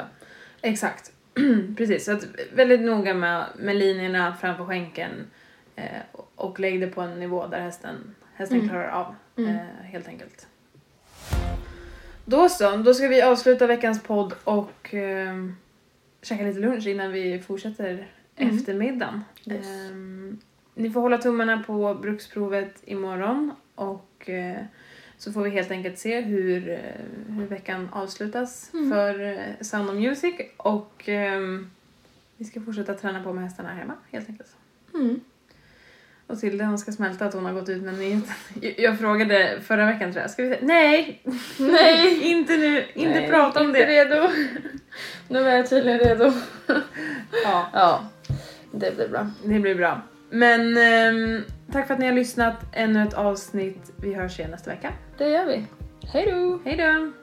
Speaker 3: Exakt. Precis, så att väldigt noga med, med linjerna framför skänken eh, och lägg det på en nivå där hästen, hästen
Speaker 2: Mm.
Speaker 3: klarar av
Speaker 2: Mm.
Speaker 3: eh, helt enkelt. Då så, då ska vi avsluta veckans podd och eh, käka lite lunch innan vi fortsätter
Speaker 2: Mm.
Speaker 3: eftermiddagen.
Speaker 2: Yes.
Speaker 3: Ehm, ni får hålla tummarna på bruksprovet imorgon och eh, så får vi helt enkelt se hur, eh, hur veckan avslutas
Speaker 2: Mm.
Speaker 3: för eh, Sound of Music och ehm, vi ska fortsätta träna på med hästarna här hemma helt enkelt.
Speaker 2: Mm.
Speaker 3: Och Tilde hon ska smälta att hon har gått ut med nyheten. Jag- frågade förra veckan tror jag, ska vi säga nej,
Speaker 2: Nej!
Speaker 3: inte nu, inte
Speaker 2: Nej,
Speaker 3: prata om
Speaker 2: inte
Speaker 3: det.
Speaker 2: redo. nu är jag tydligen redo.
Speaker 3: Ja,
Speaker 2: Ja, det blir bra.
Speaker 3: det blir bra. Men ehm, tack för att ni har lyssnat, ännu ett avsnitt. Vi hörs igen nästa vecka.
Speaker 2: Det gör vi. Hej då!
Speaker 3: Hej då!